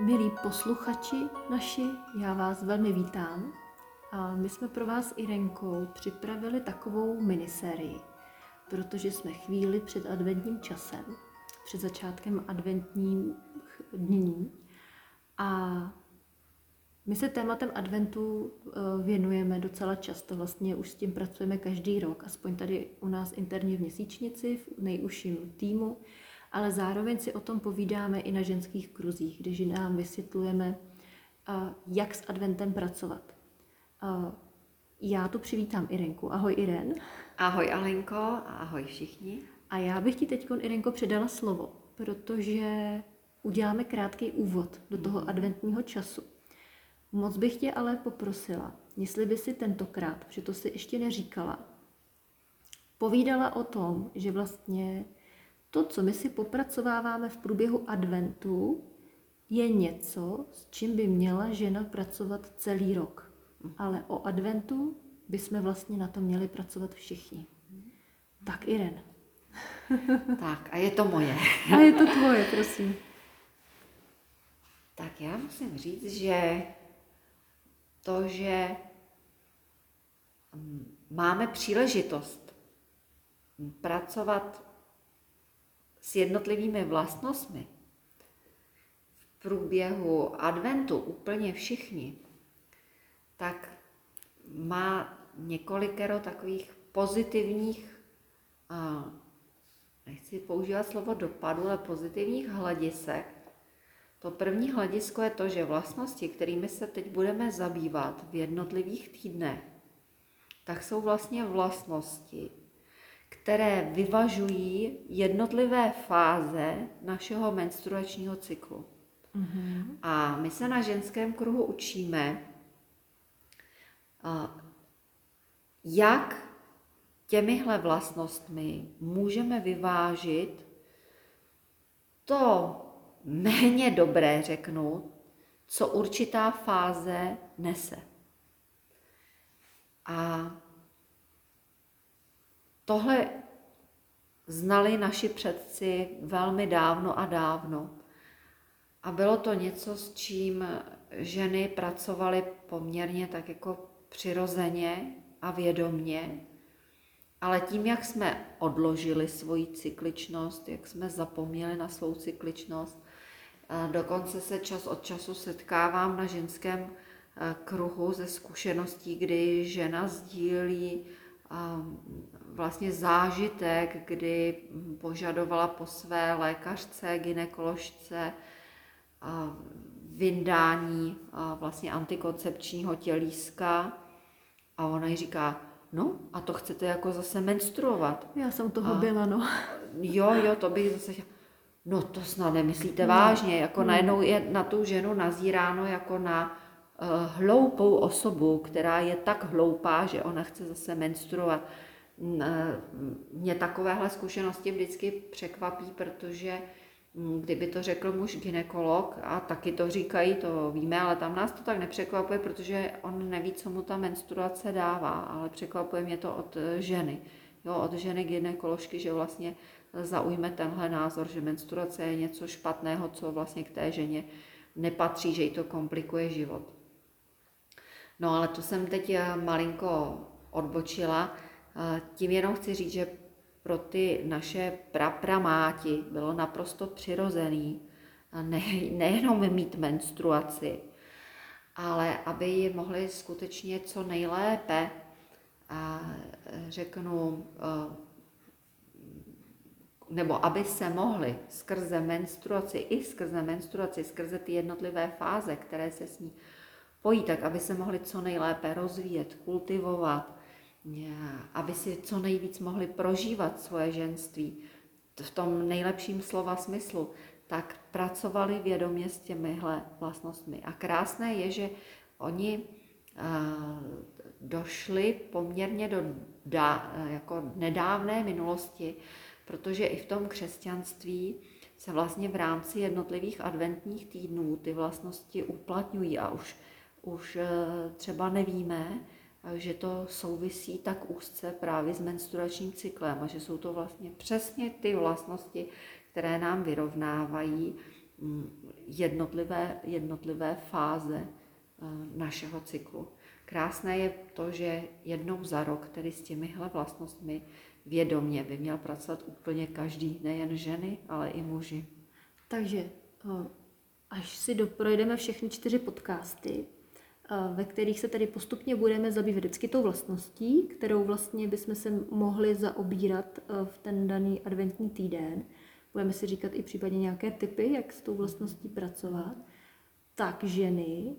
Milí posluchači naši, já vás velmi vítám. A my jsme pro vás Irenkou připravili takovou minisérii, protože jsme chvíli před adventním časem, před začátkem adventním dní. A my se tématem adventu eh, věnujeme docela často, vlastně už s tím pracujeme každý rok, aspoň tady u nás interně v měsíčnici, v nejužším týmu ale zároveň si o tom povídáme i na ženských kruzích, kde nám vysvětlujeme, jak s adventem pracovat. Já tu přivítám Irenku. Ahoj Iren. Ahoj Alenko a ahoj všichni. A já bych ti teď, Irenko, předala slovo, protože uděláme krátký úvod do toho mm. adventního času. Moc bych tě ale poprosila, jestli by si tentokrát, protože to si ještě neříkala, povídala o tom, že vlastně to, co my si popracováváme v průběhu adventu, je něco, s čím by měla žena pracovat celý rok. Ale o adventu bychom vlastně na to měli pracovat všichni. Tak Iren. tak a je to moje. a je to tvoje, prosím. Tak já musím říct, že to, že máme příležitost pracovat s jednotlivými vlastnostmi v průběhu adventu úplně všichni, tak má několikero takových pozitivních, nechci používat slovo dopadu, ale pozitivních hledisek. To první hledisko je to, že vlastnosti, kterými se teď budeme zabývat v jednotlivých týdnech, tak jsou vlastně vlastnosti, které vyvažují jednotlivé fáze našeho menstruačního cyklu. Mm-hmm. A my se na ženském kruhu učíme, jak těmihle vlastnostmi můžeme vyvážit to méně dobré, řeknu, co určitá fáze nese. A Tohle znali naši předci velmi dávno a dávno. A bylo to něco, s čím ženy pracovaly poměrně tak jako přirozeně a vědomně, ale tím, jak jsme odložili svoji cykličnost, jak jsme zapomněli na svou cykličnost, dokonce se čas od času setkávám na ženském kruhu ze zkušeností, kdy žena sdílí vlastně zážitek, kdy požadovala po své lékařce, ginekoložce vyndání vlastně antikoncepčního tělíska a ona jí říká, no a to chcete jako zase menstruovat. Já jsem toho a, byla, no. Jo, jo, to bych zase, no to snad nemyslíte no. vážně, jako no. najednou je na tu ženu nazíráno jako na uh, hloupou osobu, která je tak hloupá, že ona chce zase menstruovat mě takovéhle zkušenosti vždycky překvapí, protože mm, kdyby to řekl muž ginekolog, a taky to říkají, to víme, ale tam nás to tak nepřekvapuje, protože on neví, co mu ta menstruace dává, ale překvapuje mě to od eh, ženy. Jo, od ženy ginekoložky, že vlastně zaujme tenhle názor, že menstruace je něco špatného, co vlastně k té ženě nepatří, že jí to komplikuje život. No ale to jsem teď eh, malinko odbočila. Tím jenom chci říct, že pro ty naše prapramáti bylo naprosto přirozený ne, nejenom mít menstruaci, ale aby ji mohli skutečně co nejlépe, a řeknu, nebo aby se mohli skrze menstruaci, i skrze menstruaci, skrze ty jednotlivé fáze, které se s ní pojí, tak aby se mohli co nejlépe rozvíjet, kultivovat, aby si co nejvíc mohli prožívat svoje ženství v tom nejlepším slova smyslu, tak pracovali vědomě s těmihle vlastnostmi. A krásné je, že oni došli poměrně do da, jako nedávné minulosti, protože i v tom křesťanství se vlastně v rámci jednotlivých adventních týdnů ty vlastnosti uplatňují a už, už e, třeba nevíme, že to souvisí tak úzce právě s menstruačním cyklem a že jsou to vlastně přesně ty vlastnosti, které nám vyrovnávají mm, jednotlivé, jednotlivé fáze eh, našeho cyklu. Krásné je to, že jednou za rok, tedy s těmihle vlastnostmi, vědomě by měl pracovat úplně každý, nejen ženy, ale i muži. Takže eh, až si doprojdeme všechny čtyři podcasty, ve kterých se tedy postupně budeme zabývat vždycky tou vlastností, kterou vlastně bychom se mohli zaobírat eh, v ten daný adventní týden. Budeme si říkat i případně nějaké typy, jak s tou vlastností pracovat. Tak ženy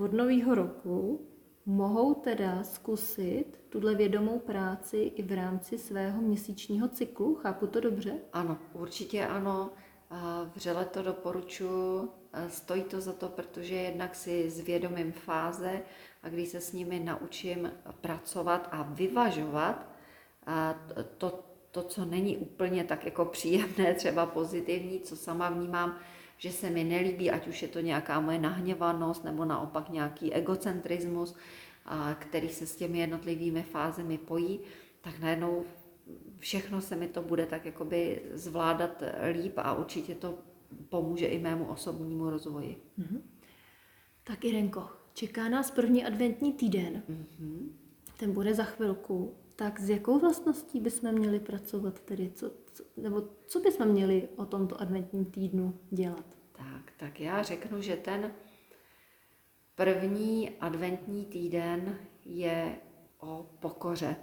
od nového roku mohou teda zkusit tuhle vědomou práci i v rámci svého měsíčního cyklu. Chápu to dobře? Ano, určitě ano. Vřele to doporučuji. Stojí to za to, protože jednak si zvědomím fáze a když se s nimi naučím pracovat a vyvažovat a to, to, co není úplně tak jako příjemné, třeba pozitivní, co sama vnímám, že se mi nelíbí, ať už je to nějaká moje nahněvanost nebo naopak nějaký egocentrismus, který se s těmi jednotlivými fázemi pojí, tak najednou všechno se mi to bude tak jakoby zvládat líp a určitě to pomůže i mému osobnímu rozvoji. Mm-hmm. Tak Irenko, čeká nás první adventní týden. Mm-hmm. Ten bude za chvilku. Tak s jakou vlastností bychom měli pracovat tedy? Co, co, nebo co bychom měli o tomto adventním týdnu dělat? Tak, tak já řeknu, že ten první adventní týden je o pokoře.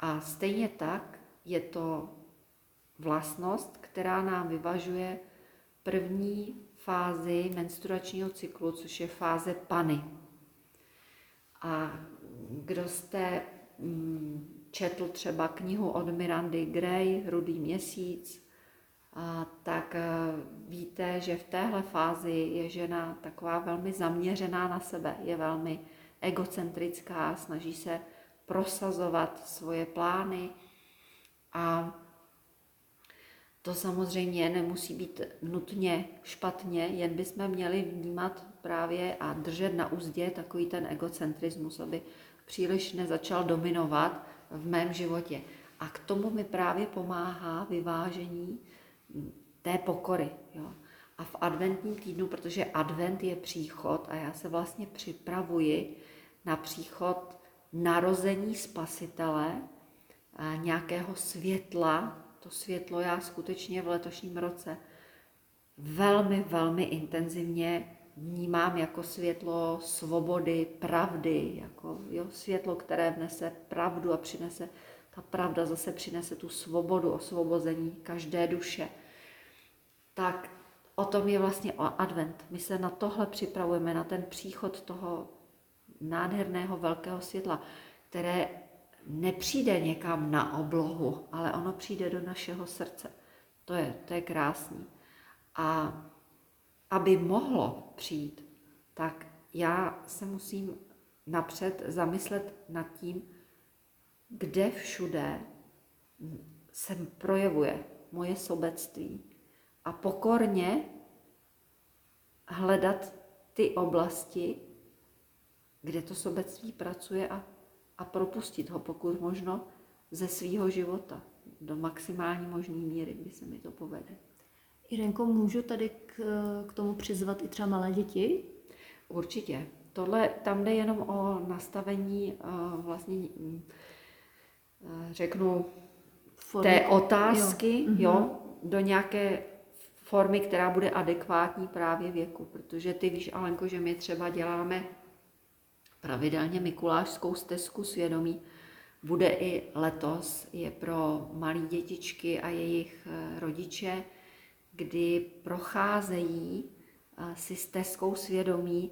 A stejně tak je to vlastnost, která nám vyvažuje první fázi menstruačního cyklu, což je fáze pany. A kdo jste mm, četl třeba knihu od Mirandy Gray, Rudý měsíc, tak e, víte, že v téhle fázi je žena taková velmi zaměřená na sebe, je velmi egocentrická, snaží se prosazovat svoje plány a to samozřejmě nemusí být nutně špatně, jen bychom měli vnímat právě a držet na úzdě takový ten egocentrismus, aby příliš nezačal dominovat v mém životě. A k tomu mi právě pomáhá vyvážení té pokory. Jo. A v adventním týdnu, protože advent je příchod a já se vlastně připravuji na příchod narození spasitele, nějakého světla, to světlo já skutečně v letošním roce velmi, velmi intenzivně vnímám jako světlo svobody, pravdy, jako jo, světlo, které vnese pravdu a přinese, ta pravda zase přinese tu svobodu, osvobození každé duše. Tak o tom je vlastně advent. My se na tohle připravujeme, na ten příchod toho nádherného velkého světla, které nepřijde někam na oblohu, ale ono přijde do našeho srdce. To je, to je krásný. A aby mohlo přijít, tak já se musím napřed zamyslet nad tím, kde všude se projevuje moje sobectví a pokorně hledat ty oblasti, kde to sobectví pracuje a, a propustit ho, pokud možno, ze svého života do maximální možné míry, kdy se mi to povede. Irenko, můžu tady k, k tomu přizvat i třeba malé děti? Určitě. Tohle, tam jde jenom o nastavení uh, vlastně, uh, řeknu, Formy. té otázky, jo. jo, mhm. do nějaké formy, která bude adekvátní právě věku. Protože ty víš, Alenko, že my třeba děláme pravidelně Mikulášskou stezku svědomí. Bude i letos, je pro malé dětičky a jejich eh, rodiče, kdy procházejí eh, si stezkou svědomí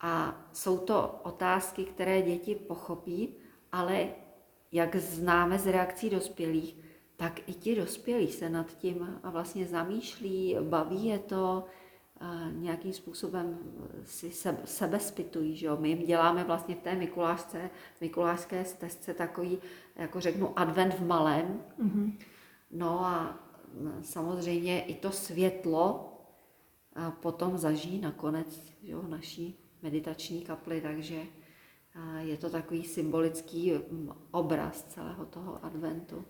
a jsou to otázky, které děti pochopí, ale jak známe z reakcí dospělých, tak i ti dospělí se nad tím vlastně zamýšlí, baví je to, nějakým způsobem si sebe, spitují. Že jo? My jim děláme vlastně v té Mikulášce, Mikulášské stezce takový, jako řeknu, advent v malém. Mm-hmm. No a samozřejmě i to světlo potom zažijí nakonec že jo, naší meditační kapli, takže je to takový symbolický obraz celého toho adventu.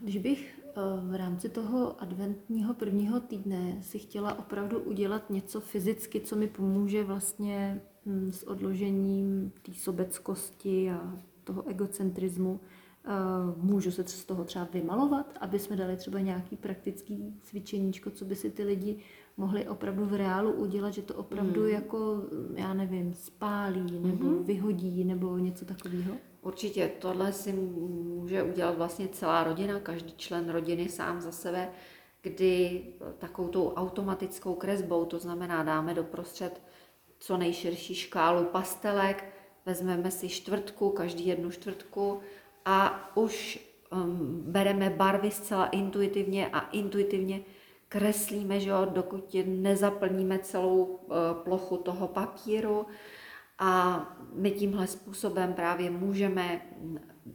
Když bych eh, v rámci toho adventního prvního týdne si chtěla opravdu udělat něco fyzicky, co mi pomůže vlastně hm, s odložením té sobeckosti a toho egocentrismu, eh, můžu se z toho třeba vymalovat, aby jsme dali třeba nějaký praktický cvičeníčko, co by si ty lidi mohli opravdu v reálu udělat, že to opravdu mm. jako, já nevím, spálí nebo mm-hmm. vyhodí nebo něco takového? Určitě, tohle si může udělat vlastně celá rodina, každý člen rodiny sám za sebe, kdy takovou tou automatickou kresbou, to znamená dáme doprostřed co nejširší škálu pastelek, vezmeme si čtvrtku, každý jednu čtvrtku a už um, bereme barvy zcela intuitivně a intuitivně kreslíme, že jo, dokud nezaplníme celou uh, plochu toho papíru a my tímhle způsobem právě můžeme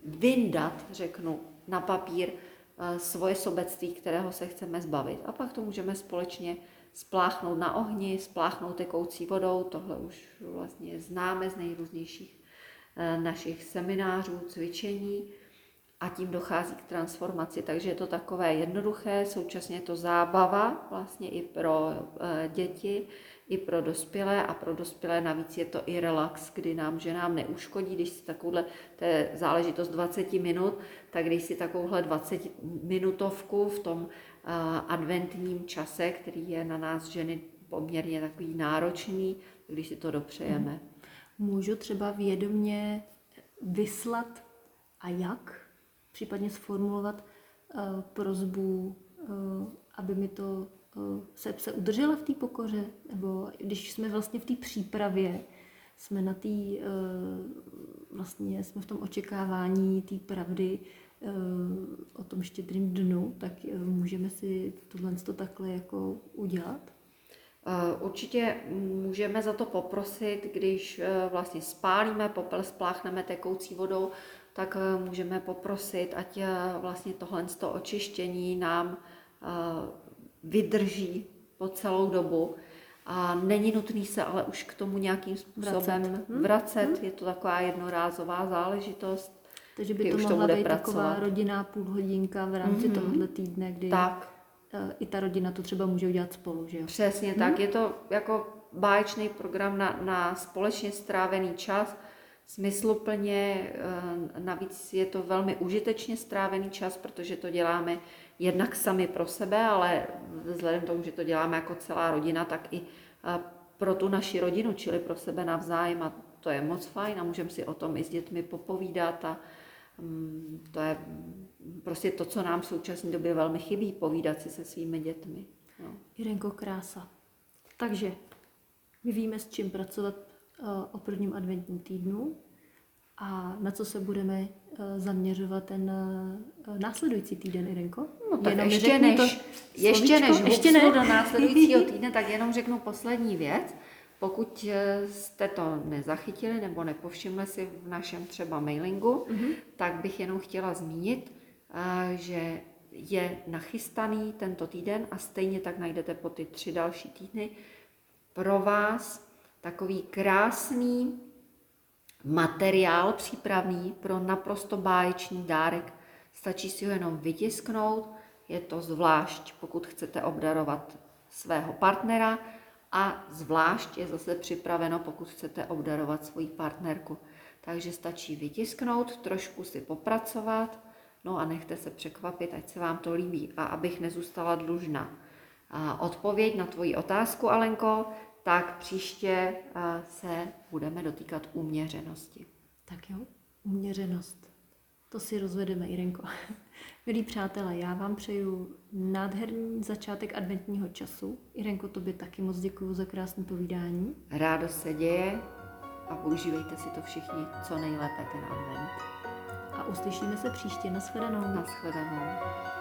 vyndat, řeknu, na papír uh, svoje sobectví, kterého se chceme zbavit. A pak to můžeme společně spláchnout na ohni, spláchnout tekoucí vodou, tohle už vlastně známe z nejrůznějších uh, našich seminářů, cvičení a tím dochází k transformaci. Takže je to takové jednoduché, současně je to zábava vlastně i pro e, děti, i pro dospělé a pro dospělé navíc je to i relax, kdy nám ženám neuškodí, když si takovouhle, to je záležitost 20 minut, tak když si takovouhle 20 minutovku v tom e, adventním čase, který je na nás ženy poměrně takový náročný, když si to dopřejeme. Můžu třeba vědomě vyslat a jak případně sformulovat uh, prozbu, uh, aby mi to se, se udržela v té pokoře, nebo když jsme vlastně v té přípravě, jsme na té, uh, vlastně jsme v tom očekávání té pravdy uh, o tom štědrým dnu, tak můžeme si tohle to takhle jako udělat? Určitě můžeme za to poprosit, když vlastně spálíme popel, spláchneme tekoucí vodou, tak eh, můžeme poprosit, ať eh, vlastně tohle to očištění nám eh, vydrží po celou dobu. A není nutný se ale už k tomu nějakým způsobem vracet. Hm? vracet. Hm? Je to taková jednorázová záležitost. Takže by to už mohla to být pracovat. taková rodinná půlhodinka v rámci mm-hmm. tohohle týdne, kdy tak. i ta rodina to třeba může udělat spolu, že jo? Přesně hm? tak. Je to jako báječný program na, na společně strávený čas smysluplně, eh, navíc je to velmi užitečně strávený čas, protože to děláme jednak sami pro sebe, ale vzhledem k tomu, že to děláme jako celá rodina, tak i eh, pro tu naši rodinu, čili pro sebe navzájem a to je moc fajn a můžeme si o tom i s dětmi popovídat a mm, to je prostě to, co nám v současné době velmi chybí, povídat si se svými dětmi. No. Jirenko, krása. Takže my víme, s čím pracovat o prvním adventním týdnu a na co se budeme eh, zaměřovat ten eh, následující týden, Irenko? No tak jenom ještě než, to ještě než ještě ne? do následujícího týdne, tak jenom řeknu poslední věc. Pokud eh, jste to nezachytili nebo nepovšimli si v našem třeba mailingu, mm-hmm. tak bych jenom chtěla zmínit, že je nachystaný tento týden a stejně tak najdete po ty tři další týdny pro vás takový krásný materiál přípravný pro naprosto báječný dárek. Stačí si ho jenom vytisknout, je to zvlášť, pokud chcete obdarovat svého partnera a zvlášť je zase připraveno, pokud chcete obdarovat svoji partnerku. Takže stačí vytisknout, trošku si popracovat, no a nechte se překvapit, ať se vám to líbí a abych nezůstala dlužná. A odpověď na tvoji otázku, Alenko, tak příště eh, se budeme dotýkat uměřenosti. Tak jo, uměřenost. To si rozvedeme, Irenko. Milí přátelé, já vám přeju nádherný začátek adventního času. Irenko, tobě taky moc děkuji za krásné povídání. Rádo se děje a používejte si to všichni co nejlépe ten advent. A uslyšíme se příště. Naschledanou. Naschledanou.